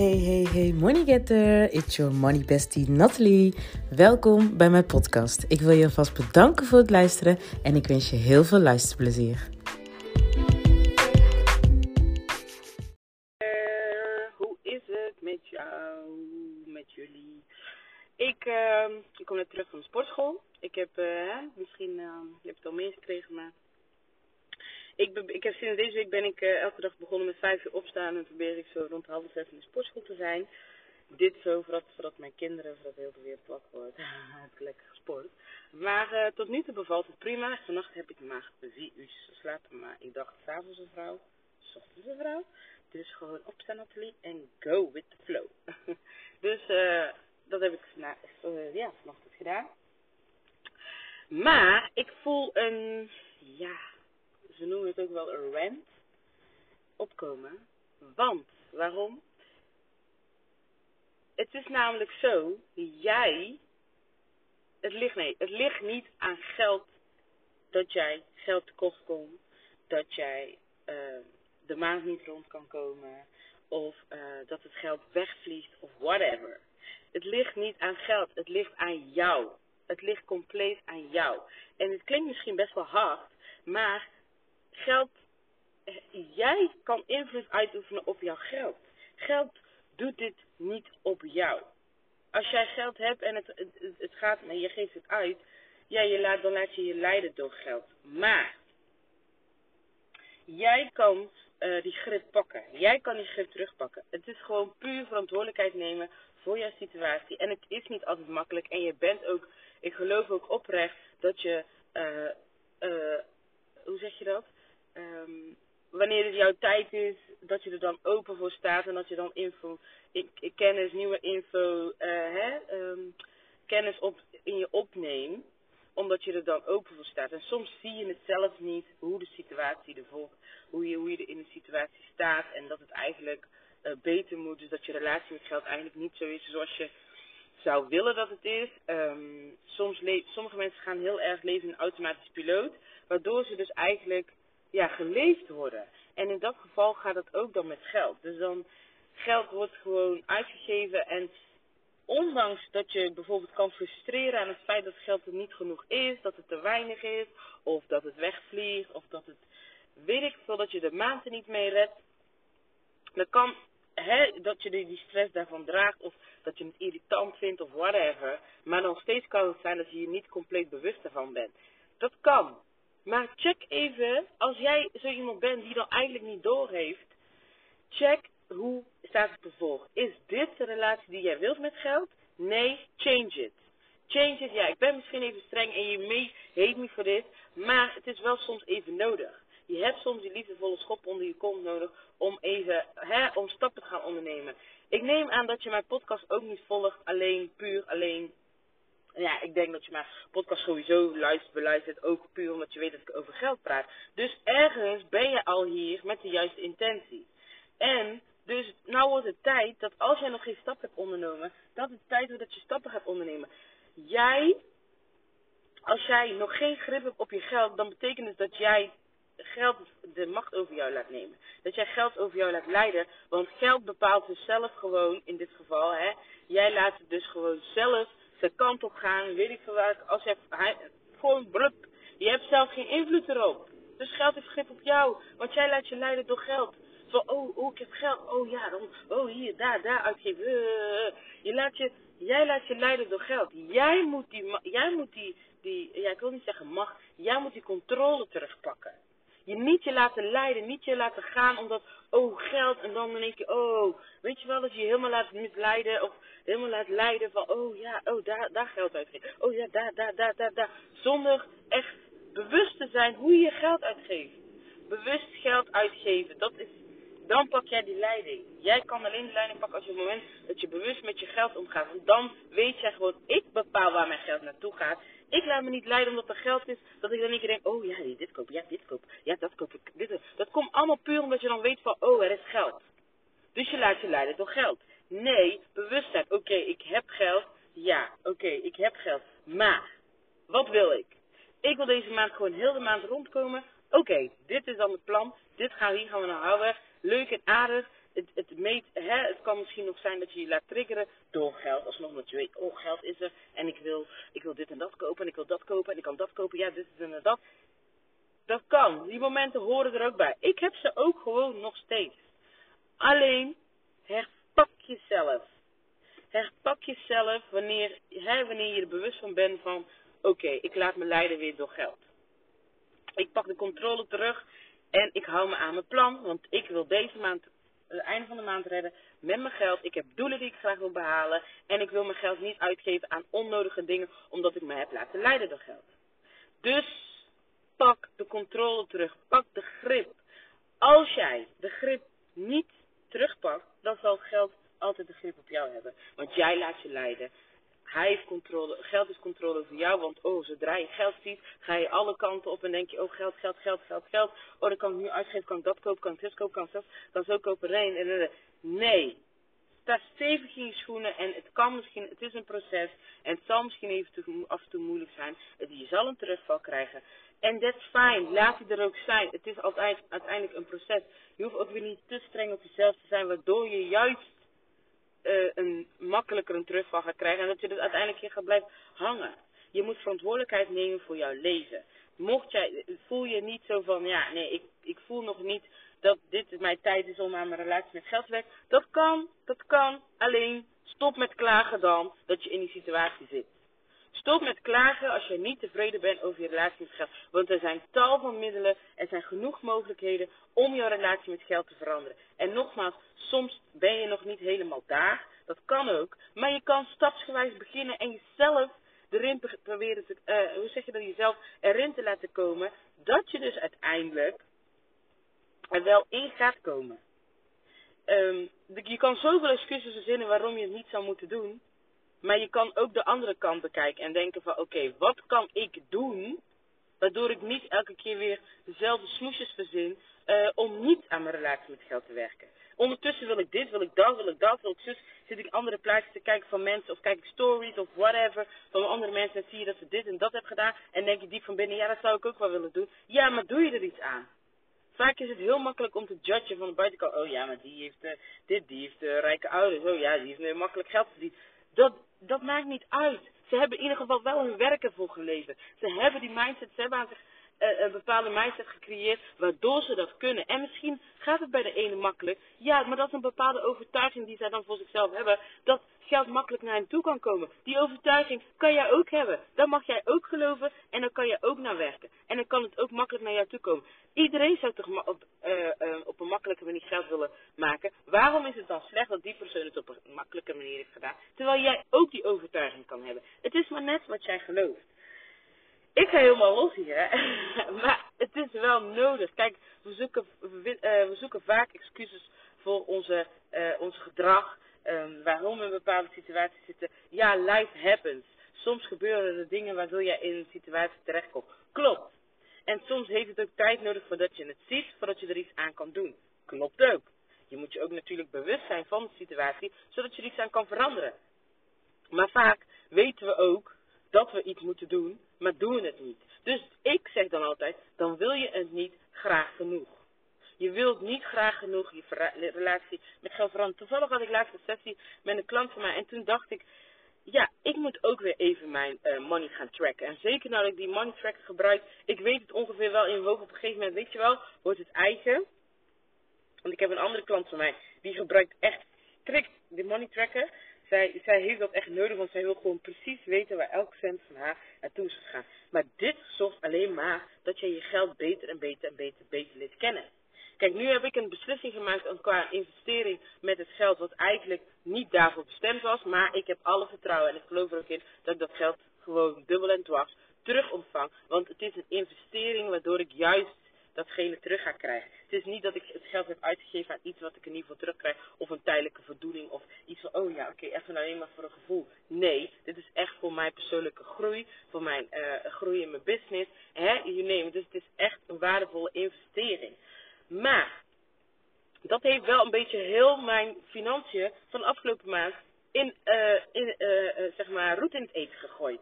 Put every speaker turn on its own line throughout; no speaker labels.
Hey, hey, hey, money getter. It's your money bestie Natalie. Welkom bij mijn podcast. Ik wil je alvast bedanken voor het luisteren en ik wens je heel veel luisterplezier.
Uh, hoe is het met jou, met jullie? Ik, uh, ik kom net terug van de sportschool. Ik heb, uh, misschien, uh, je hebt het al meegekregen, maar ik, ik heb sinds deze week ben ik uh, elke dag begonnen met vijf uur opstaan en probeer ik zo rond half zes in de sportschool te zijn. Dit zo, voordat, voordat mijn kinderen, voordat heel veel weer plak wordt. heb ik lekker gesport. Maar uh, tot nu toe bevalt het prima. Vannacht heb ik maar vier uur geslapen, maar ik dacht s'avonds een vrouw, s ochtends een vrouw. Dus gewoon opstaan Nathalie en go with the flow. dus uh, dat heb ik ja, vanochtend gedaan. Maar ik voel een, ja, ze noemen het ook wel een rant, opkomen. Want, waarom? Het is namelijk zo, jij, het ligt, nee, het ligt niet aan geld dat jij geld tekort komt, dat jij uh, de maand niet rond kan komen, of uh, dat het geld wegvliegt, of whatever. Het ligt niet aan geld, het ligt aan jou. Het ligt compleet aan jou. En het klinkt misschien best wel hard, maar geld, jij kan invloed uitoefenen op jouw geld. Geld doet dit niet op jou. Als jij geld hebt en het, het, het gaat en je geeft het uit, ja, je laat, dan laat je je leiden door geld. Maar jij kan uh, die grip pakken. Jij kan die grip terugpakken. Het is gewoon puur verantwoordelijkheid nemen voor jouw situatie. En het is niet altijd makkelijk. En je bent ook, ik geloof ook oprecht dat je, uh, hoe zeg je dat? Um, wanneer het jouw tijd is, dat je er dan open voor staat en dat je dan info, kennis, nieuwe info, uh, hè, um, kennis op, in je opneemt, omdat je er dan open voor staat. En soms zie je het zelf niet, hoe de situatie ervoor, hoe je, hoe je er in de situatie staat en dat het eigenlijk uh, beter moet. Dus dat je relatie met geld eigenlijk niet zo is zoals je zou willen dat het is. Um, soms sommige mensen gaan heel erg leven in automatisch piloot, waardoor ze dus eigenlijk ja, geleefd worden. En in dat geval gaat het ook dan met geld. Dus dan geld wordt gewoon uitgegeven en ondanks dat je bijvoorbeeld kan frustreren aan het feit dat geld er niet genoeg is, dat het te weinig is, of dat het wegvliegt, of dat het weet ik je de maanden niet mee redt, dan kan dat je die stress daarvan draagt, of dat je het irritant vindt, of whatever, maar nog steeds kan het zijn dat je je niet compleet bewust ervan bent. Dat kan. Maar check even, als jij zo iemand bent die dan eigenlijk niet doorheeft, check hoe staat het ervoor. Is dit de relatie die jij wilt met geld? Nee, change it. Change it, ja, ik ben misschien even streng en je mee heet me voor dit, maar het is wel soms even nodig. Je hebt soms die liefdevolle schop onder je kont nodig om even, hè, om stappen te gaan ondernemen. Ik neem aan dat je mijn podcast ook niet volgt alleen, puur alleen ja, ik denk dat je mijn podcast sowieso luistert, beluistert, ook puur omdat je weet dat ik over geld praat. Dus ergens ben je al hier met de juiste intentie. En dus nou wordt het tijd dat als jij nog geen stap hebt ondernomen, dat het tijd wordt dat je stappen gaat ondernemen. Jij, als jij nog geen grip hebt op je geld, dan betekent het dat jij geld de macht over jou laat nemen. Dat jij geld over jou laat leiden, want geld bepaalt dus zelf gewoon, in dit geval, hè. Jij laat het dus gewoon zelf zijn kant op gaan, weet ik veel wat. Als hij, hij gewoon brup. Je hebt zelf geen invloed erop. Dus geld heeft grip op jou. Want jij laat je leiden door geld. Van, oh, oh, ik heb geld. Oh ja, dan, oh hier, daar, daar uitgeven. Uh, je laat je, jij laat je leiden door geld. Jij moet die, jij moet die, die, ja, ik wil niet zeggen macht. Jij moet die controle terugpakken. Je niet je laten leiden, niet je laten gaan omdat, oh geld, en dan denk je, oh, weet je wel, dat je je helemaal laat misleiden of helemaal laat leiden van, oh ja, oh daar, daar geld uitgeven. Oh ja, daar, daar, daar, daar, daar. Zonder echt bewust te zijn hoe je geld uitgeeft. Bewust geld uitgeven, dat is, dan pak jij die leiding. Jij kan alleen de leiding pakken als je op het moment dat je bewust met je geld omgaat. Want dan weet jij gewoon, ik bepaal waar mijn geld naartoe gaat. Ik laat me niet leiden omdat er geld is, dat ik dan een keer denk, oh ja, dit koop, ja, dit koop, ja, dat koop ik. Dit, dat komt allemaal puur omdat je dan weet van, oh, er is geld. Dus je laat je leiden door geld. Nee, bewustzijn. Oké, ik heb geld. Ja, oké, ik heb geld. Maar, wat wil ik? Ik wil deze maand gewoon heel de maand rondkomen. Oké, dit is dan het plan. Dit gaan, hier gaan we naar houden. Leuk en aardig. Het, het hè, het kan misschien nog zijn dat je je laat triggeren door geld. Alsnog dat je weet, oh geld is er en ik wil, ik wil dit en dat kopen en ik wil dat kopen en ik kan dat kopen. Ja, dit en dat. Dat kan. Die momenten horen er ook bij. Ik heb ze ook gewoon nog steeds. Alleen, herpak jezelf. Herpak jezelf wanneer, hè, wanneer je er bewust van bent van, oké, ik laat me leiden weer door geld. Ik pak de controle terug en ik hou me aan mijn plan, want ik wil deze maand, het einde van de maand redden met mijn geld. Ik heb doelen die ik graag wil behalen en ik wil mijn geld niet uitgeven aan onnodige dingen, omdat ik me heb laten leiden door geld. Dus pak de controle terug, pak de grip. Als jij de grip niet terugpakt, dan zal het geld altijd de grip op jou hebben. Want jij laat je leiden. Hij heeft controle, geld is controle over jou, want oh, zodra je geld ziet, ga je alle kanten op en denk je, oh, geld, geld, geld, geld, geld. Oh, dan kan ik nu uitgeven, kan ik dat kopen, kan ik dit kopen, kan ik dat, kan zo kopen, nee, nee. Sta stevig in je schoenen en het kan misschien, het is een proces en het zal misschien even af en toe moeilijk zijn. Je zal een terugval krijgen. En dat is fijn, laat die er ook zijn. Het is altijd, uiteindelijk een proces. Je hoeft ook weer niet te streng op jezelf te zijn, waardoor je juist uh, een makkelijker een terugval gaat krijgen en dat je dus uiteindelijk hier gaat blijven hangen. Je moet verantwoordelijkheid nemen voor jouw leven. Mocht jij, voel je niet zo van, ja, nee, ik, ik voel nog niet dat dit mijn tijd is om aan mijn relatie met geld te werken. Dat kan, dat kan. Alleen stop met klagen dan dat je in die situatie zit. Stop met klagen als je niet tevreden bent over je relatie met geld. Want er zijn tal van middelen, er zijn genoeg mogelijkheden om jouw relatie met geld te veranderen. En nogmaals, soms ben je nog niet helemaal daar. Dat kan ook. Maar je kan stapsgewijs beginnen en jezelf erin proberen te, uh, hoe zeg je dat, jezelf erin te laten komen. Dat je dus uiteindelijk er wel in gaat komen. Um, je kan zoveel excuses verzinnen waarom je het niet zou moeten doen. Maar je kan ook de andere kant bekijken en denken van oké, wat kan ik doen waardoor ik niet elke keer weer dezelfde smoesjes verzin uh, om niet aan mijn relatie met geld te werken. Ondertussen wil ik dit, wil ik dat, wil ik dat, wil ik zus. Zit ik andere plaatjes te kijken van mensen of kijk ik stories of whatever van andere mensen en zie je dat ze dit en dat hebben gedaan. En denk je diep van binnen, ja dat zou ik ook wel willen doen. Ja, maar doe je er iets aan? Vaak is het heel makkelijk om te judgen van de buitenkant. Oh ja, maar die heeft uh, dit, die heeft uh, rijke ouders. Oh ja, die heeft makkelijk geld verdiend. Dat, dat maakt niet uit. Ze hebben in ieder geval wel hun werken voor gelezen. Ze hebben die mindset, ze hebben aan zich uh, een bepaalde mindset gecreëerd waardoor ze dat kunnen. En misschien gaat het bij de ene makkelijk. Ja, maar dat is een bepaalde overtuiging die zij dan voor zichzelf hebben. Dat geld makkelijk naar hen toe kan komen. Die overtuiging kan jij ook hebben. Dan mag jij ook geloven en dan kan je ook naar werken. En dan kan het ook makkelijk naar jou toe komen. Iedereen zou toch op, uh, op een makkelijke manier geld willen maken. Waarom is het dan slecht dat die persoon het op een makkelijke manier heeft gedaan? Terwijl jij ook die overtuiging kan hebben. Het is maar net wat jij gelooft. Ik ga helemaal los hier, hè. maar het is wel nodig. Kijk, we zoeken, we, we zoeken vaak excuses voor onze, uh, ons gedrag. Um, waarom we in bepaalde situaties zitten. Ja, life happens. Soms gebeuren er dingen waardoor je in een situatie terechtkomt. Klopt. En soms heeft het ook tijd nodig voordat je het ziet, voordat je er iets aan kan doen. Klopt ook. Je moet je ook natuurlijk bewust zijn van de situatie, zodat je er iets aan kan veranderen. Maar vaak weten we ook dat we iets moeten doen, maar doen het niet. Dus ik zeg dan altijd, dan wil je het niet graag genoeg. Je wilt niet graag genoeg je relatie met geld veranderen. Toevallig had ik laatst een sessie met een klant van mij en toen dacht ik, ja, ik moet ook weer even mijn uh, money gaan tracken. En zeker nadat ik die money tracker gebruik, ik weet het ongeveer wel in woog. Op een gegeven moment, weet je wel, wordt het eigen. Want ik heb een andere klant van mij, die gebruikt echt strikt de money tracker. Zij, zij heeft dat echt nodig, want zij wil gewoon precies weten waar elk cent van haar naartoe is gegaan. Maar dit zorgt alleen maar dat je je geld beter en beter en beter, beter leert kennen. Kijk, nu heb ik een beslissing gemaakt qua investering met het geld wat eigenlijk niet daarvoor bestemd was. Maar ik heb alle vertrouwen en ik geloof er ook in dat ik dat geld gewoon dubbel en dwars terug ontvang. Want het is een investering waardoor ik juist datgene terug ga krijgen. Het is niet dat ik het geld heb uitgegeven aan iets wat ik in ieder geval terugkrijg. Of een tijdelijke voldoening. Of iets van, oh ja, oké, even alleen maar voor een gevoel. Nee, dit is echt voor mijn persoonlijke groei. Voor mijn uh, groei in mijn business. You name it. Dus het is echt een waardevolle investering. Maar, dat heeft wel een beetje heel mijn financiën van de afgelopen maand in, uh, in uh, zeg maar, roet in het eten gegooid.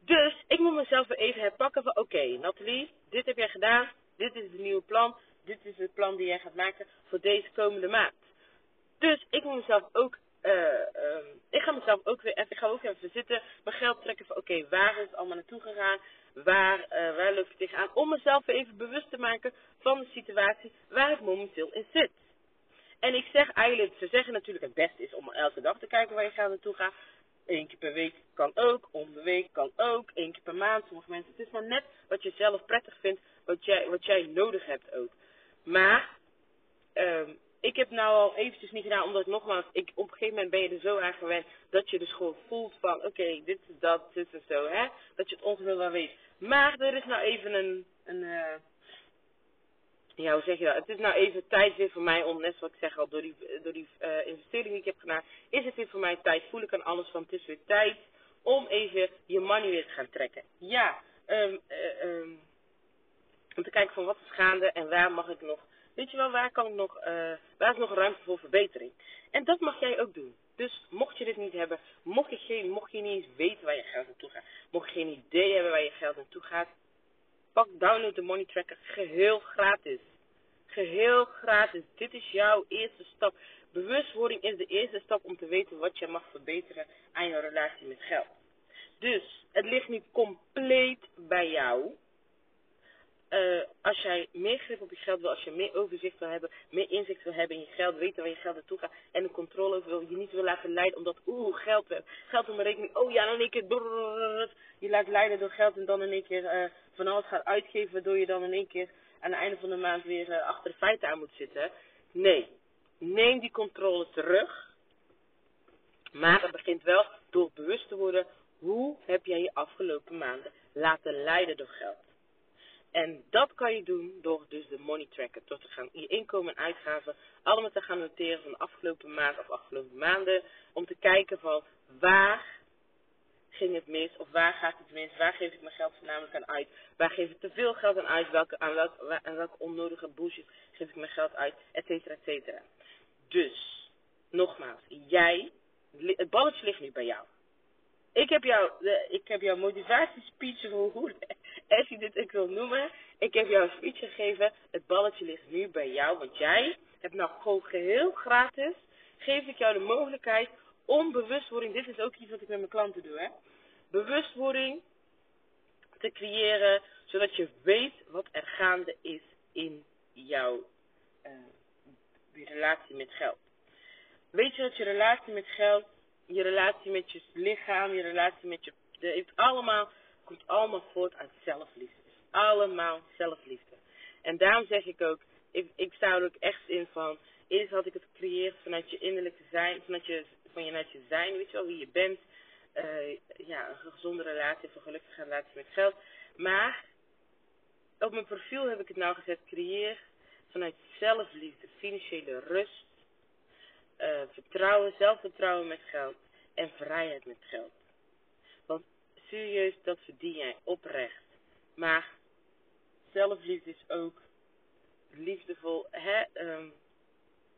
Dus ik moet mezelf weer even herpakken van, oké, Nathalie, dit heb jij gedaan, dit is het nieuwe plan, dit is het plan die jij gaat maken voor deze komende maand. Dus ik moet mezelf ook, uh, ik ga mezelf ook weer even, ik ga ook even zitten, mijn geld trekken van oké, waar is het allemaal naartoe gegaan? Waar, uh, waar loop ik tegenaan? Om mezelf even bewust te maken van de situatie waar ik momenteel in zit. En ik zeg eigenlijk, ze zeggen natuurlijk het beste is om elke dag te kijken waar je geld naartoe gaat. Eén keer per week kan ook, om de week kan ook, één keer per maand. Sommige mensen, het is maar net wat je zelf prettig vindt, wat jij, wat jij nodig hebt ook. Maar, um, ik heb nou al eventjes niet gedaan, omdat nogmaals, ik, op een gegeven moment ben je er zo aan gewend, dat je dus gewoon voelt van, oké, dit is dat, dit is zo, hè. Dat je het ongeveer wel weet. Maar er is nou even een, een uh, ja, hoe zeg je dat? Het is nou even tijd weer voor mij om, net zoals ik zeg al, door die, door die uh, investering die ik heb gedaan, is het weer voor mij tijd. Voel ik aan alles van, het is weer tijd om even je money weer te gaan trekken. Ja, um, om te kijken van wat is gaande en waar mag ik nog, weet je wel, waar kan ik nog, uh, waar is nog ruimte voor verbetering. En dat mag jij ook doen. Dus mocht je dit niet hebben, mocht je, geen, mocht je niet eens weten waar je geld naartoe gaat, mocht je geen idee hebben waar je geld naartoe gaat, Pak download de money tracker geheel gratis. Geheel gratis. Dit is jouw eerste stap. Bewustwording is de eerste stap om te weten wat je mag verbeteren aan je relatie met geld. Dus het ligt nu compleet bij jou. Uh, als jij meer grip op je geld wil, als je meer overzicht wil hebben, meer inzicht wil hebben in je geld, weten waar je geld naartoe gaat en een controle over wil, je niet wil laten leiden omdat, oeh, geld, geld op mijn rekening, oh ja, dan één keer, je laat leiden door geld en dan in één keer van alles gaat uitgeven, waardoor je dan in één keer aan het einde van de maand weer achter de feiten aan moet zitten. Nee, neem die controle terug, maar het begint wel door bewust te worden, hoe heb jij je afgelopen maanden laten leiden door geld? En dat kan je doen door dus de money tracker, door te gaan je inkomen en uitgaven allemaal te gaan noteren van de afgelopen maand of afgelopen maanden. Om te kijken van waar ging het mis of waar gaat het mis, waar geef ik mijn geld voornamelijk aan uit, waar geef ik te veel geld aan uit, welke, aan, welke, aan welke onnodige bullshit geef ik mijn geld uit, et cetera, et cetera. Dus, nogmaals, jij, het balletje ligt nu bij jou. Ik heb jou, ik heb jouw motivatiespeech, hoe, je dit ik wil noemen. Ik heb jou een speech gegeven. Het balletje ligt nu bij jou. Want jij hebt nou gewoon geheel gratis. Geef ik jou de mogelijkheid om bewustwording. Dit is ook iets wat ik met mijn klanten doe. Hè? Bewustwording te creëren. Zodat je weet wat er gaande is in jouw uh, relatie met geld. Weet je dat je relatie met geld je relatie met je lichaam, je relatie met je... Het heeft allemaal, komt allemaal voort uit zelfliefde. Allemaal zelfliefde. En daarom zeg ik ook, ik, ik sta er ook echt in van... Eerst had ik het gecreëerd vanuit je innerlijke zijn, vanuit je, vanuit je zijn, weet je wel, wie je bent. Uh, ja, een gezonde relatie, een gelukkige relatie met geld. Maar op mijn profiel heb ik het nou gezet, creëer vanuit zelfliefde, financiële rust, uh, vertrouwen, zelfvertrouwen met geld en vrijheid met geld. Serieus, dat verdien jij oprecht. Maar zelfliefde is ook liefdevol, hè, um,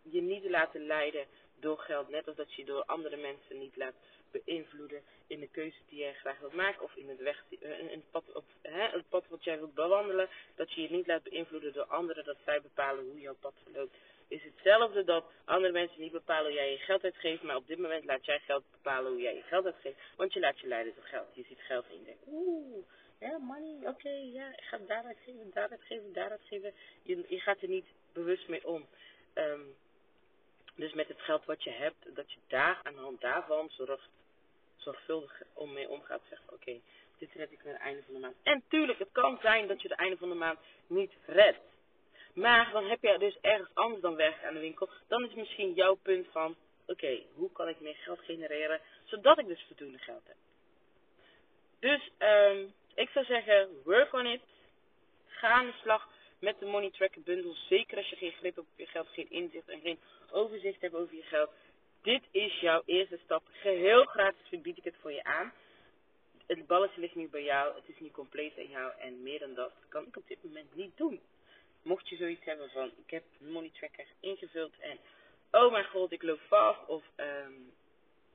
je niet te laten leiden door geld. Net als dat je door andere mensen niet laat beïnvloeden in de keuze die jij graag wilt maken. Of in het, weg, eh, het, pad, op, hè, het pad wat jij wilt bewandelen. Dat je je niet laat beïnvloeden door anderen. Dat zij bepalen hoe jouw pad verloopt is hetzelfde dat andere mensen niet bepalen hoe jij je geld uitgeeft, maar op dit moment laat jij geld bepalen hoe jij je geld uitgeeft, want je laat je leiden door geld. Je ziet geld denkt, oeh, ja, money, oké, ja, ik ga daaruit geven, daaruit geven, daaruit geven. Je, gaat er niet bewust mee om. Um, dus met het geld wat je hebt, dat je daar aan de hand daarvan zorgt, zorgvuldig om mee omgaat. Zeg, oké, dit red ik naar het einde van de maand. En tuurlijk, het kan zijn dat je het einde van de maand niet redt. Maar dan heb je dus ergens anders dan werken aan de winkel. Dan is misschien jouw punt van, oké, hoe kan ik meer geld genereren, zodat ik dus voldoende geld heb. Dus um, ik zou zeggen, work on it. Ga aan de slag met de Money Tracker bundel. Zeker als je geen grip hebt op je geld, geen inzicht en geen overzicht hebt over je geld. Dit is jouw eerste stap. Geheel gratis verbied ik het voor je aan. Het balletje ligt nu bij jou. Het is niet compleet aan jou. En meer dan dat kan ik op dit moment niet doen. Mocht je zoiets hebben van, ik heb money tracker ingevuld en, oh mijn god, ik loop vast. Of, um,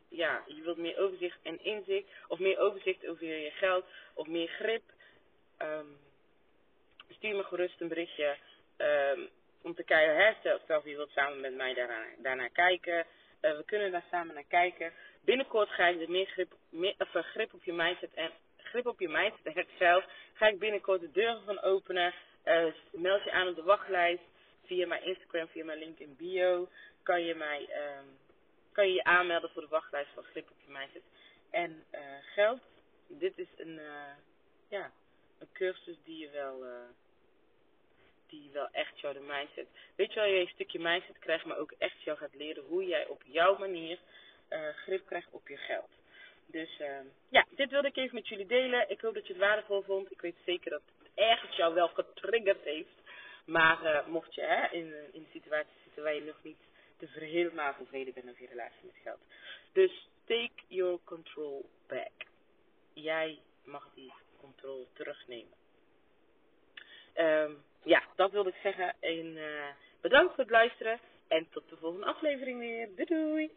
ja, je wilt meer overzicht en inzicht. Of meer overzicht over je geld. Of meer grip. Um, stuur me gerust een berichtje. Um, om te kijken, hè, stel, je wilt samen met mij daarna, daarnaar kijken. Uh, we kunnen daar samen naar kijken. Binnenkort ga ik de meer grip, meer, of, uh, grip op je mindset en grip op je mindset zelf. Ga ik binnenkort de deuren van openen. Uh, meld je aan op de wachtlijst via mijn Instagram, via mijn link in bio. Kan je mij um, kan je je aanmelden voor de wachtlijst van grip op je mindset en geld. Dit is een, ja, een cursus die je wel die wel echt jou de mindset. Weet je wel, je een stukje mindset krijgt, maar ook echt jou gaat leren hoe jij op jouw manier grip krijgt op je geld. Dus uh, ja, dit wilde ik even met jullie delen. Ik hoop dat je het waardevol vond. Ik weet zeker dat ergens jou wel getriggerd heeft. Maar uh, mocht je hè, in, een situatie zitten waar je nog niet te helemaal tevreden bent over je relatie met geld. Dus take your control back. Jij mag die controle terugnemen. Um, ja, dat wilde ik zeggen. En uh, bedankt voor het luisteren. En tot de volgende aflevering weer. Doei doei!